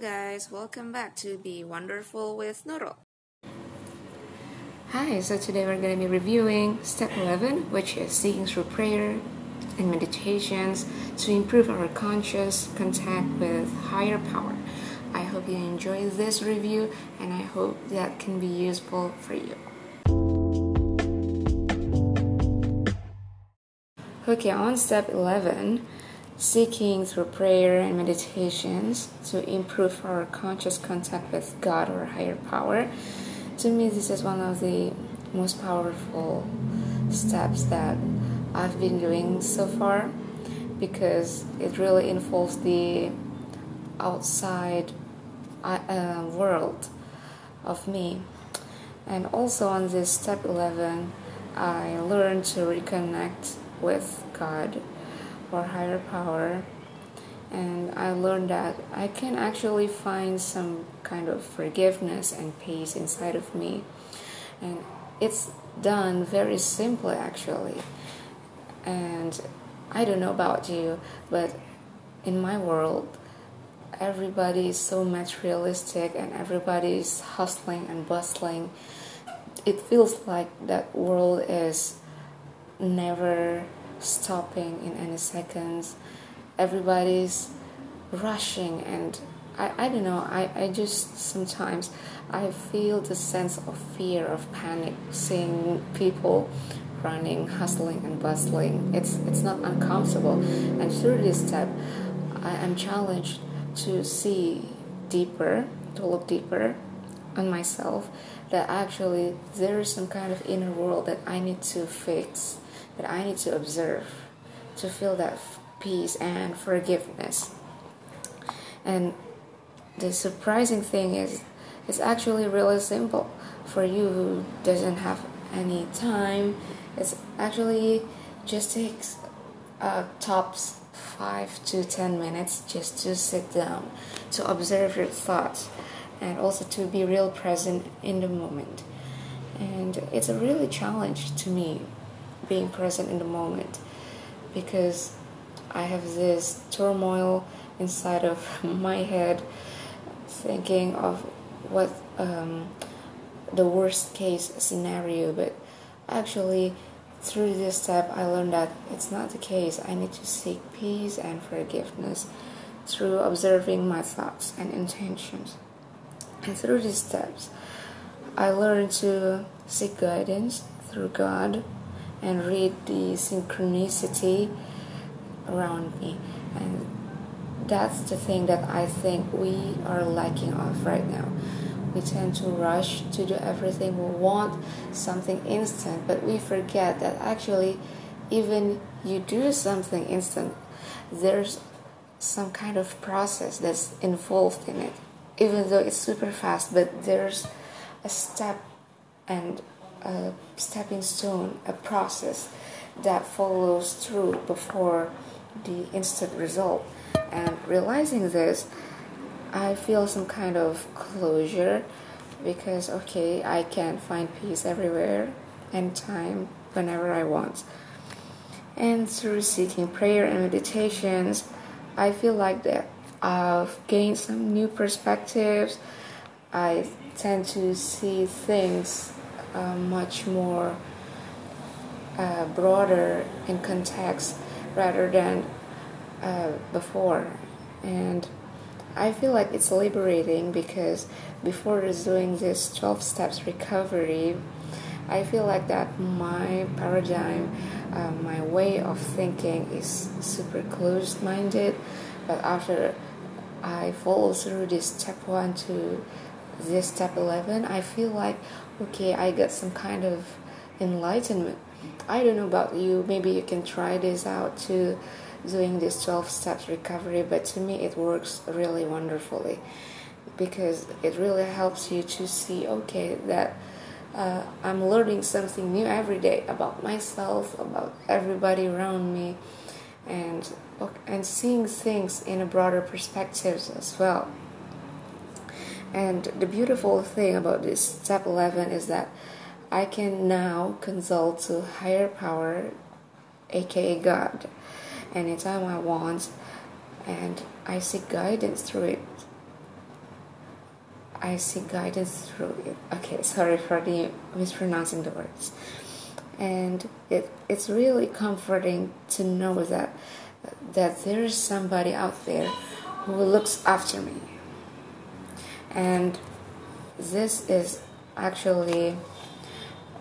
guys, welcome back to Be Wonderful with Nurul. Hi, so today we're going to be reviewing step 11, which is seeking through prayer and meditations to improve our conscious contact with higher power. I hope you enjoy this review and I hope that can be useful for you. Okay, on step 11, seeking through prayer and meditations to improve our conscious contact with God or higher power. To me, this is one of the most powerful steps that I've been doing so far because it really involves the outside uh, world of me. And also on this step 11, I learned to reconnect with God or higher power and I learned that I can actually find some kind of forgiveness and peace inside of me. And it's done very simply, actually. And I don't know about you, but in my world, everybody is so materialistic and everybody is hustling and bustling. It feels like that world is never stopping in any seconds. Everybody's rushing and I, I don't know, I, I just sometimes I feel the sense of fear, of panic, seeing people running, hustling and bustling. It's it's not uncomfortable. And through this step I am challenged to see deeper, to look deeper on myself that actually there is some kind of inner world that I need to fix that I need to observe to feel that peace and forgiveness. And the surprising thing is, it's actually really simple for you who doesn't have any time. It's actually just takes uh, tops five to ten minutes just to sit down, to observe your thoughts, and also to be real present in the moment. And it's a really challenge to me being present in the moment because I have this turmoil inside of my head thinking of what um, the worst case scenario. But actually through this step I learned that it's not the case. I need to seek peace and forgiveness through observing my thoughts and intentions. And through these steps I learned to seek guidance through God and read the synchronicity around me. And that's the thing that I think we are lacking of right now. We tend to rush to do everything. We want something instant, but we forget that actually, even you do something instant, there's some kind of process that's involved in it. Even though it's super fast, but there's a step and a stepping stone, a process that follows through before the instant result. And realizing this, I feel some kind of closure because, okay, I can find peace everywhere, anytime, whenever I want. And through seeking prayer and meditations, I feel like that I've gained some new perspectives. I tend to see things uh, much more uh, broader in context rather than uh, before. And I feel like it's liberating because before doing this 12 steps recovery, I feel like that my paradigm, uh, my way of thinking is super closed minded. But after I follow through this step one to this step 11, I feel like okay, I got some kind of enlightenment. I don't know about you, maybe you can try this out too, doing this 12 steps recovery, but to me it works really wonderfully because it really helps you to see, okay, that uh, I'm learning something new every day about myself, about everybody around me, and and seeing things in a broader perspective as well. And the beautiful thing about this step 11 is that I can now consult to higher power, aka God, anytime I want, and I seek guidance through it. I seek guidance through it. Okay, sorry for the mispronouncing the words. And it, it's really comforting to know that that there is somebody out there who looks after me. And this is actually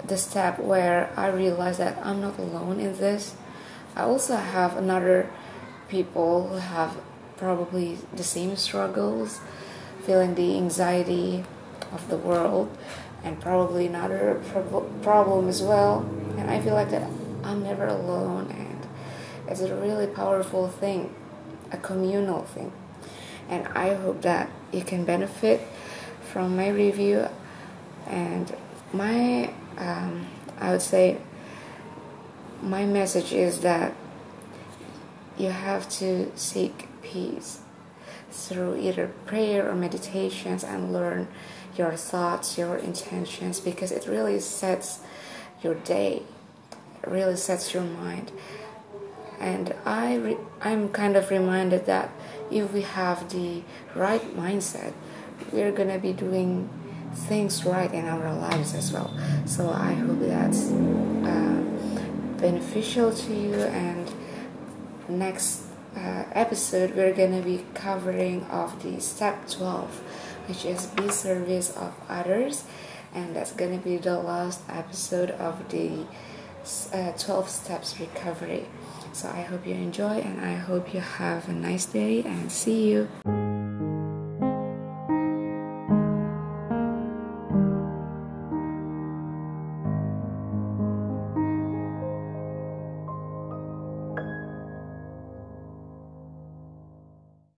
the step where I realize that I'm not alone in this. I also have another people who have probably the same struggles, feeling the anxiety of the world, and probably another problem as well. And I feel like that I'm never alone, and it's a really powerful thing, a communal thing. And I hope that you can benefit from my review and my um, I would say my message is that you have to seek peace through either prayer or meditations and learn your thoughts, your intentions, because it really sets your day, it really sets your mind. And I re- I'm kind of reminded that if we have the right mindset, we're gonna be doing things right in our lives as well. So I hope that's uh, beneficial to you. And next uh, episode, we're gonna be covering of the step 12, which is be service of others, and that's gonna be the last episode of the uh, 12 steps recovery. So I hope you enjoy, and I hope you have a nice day, and see you.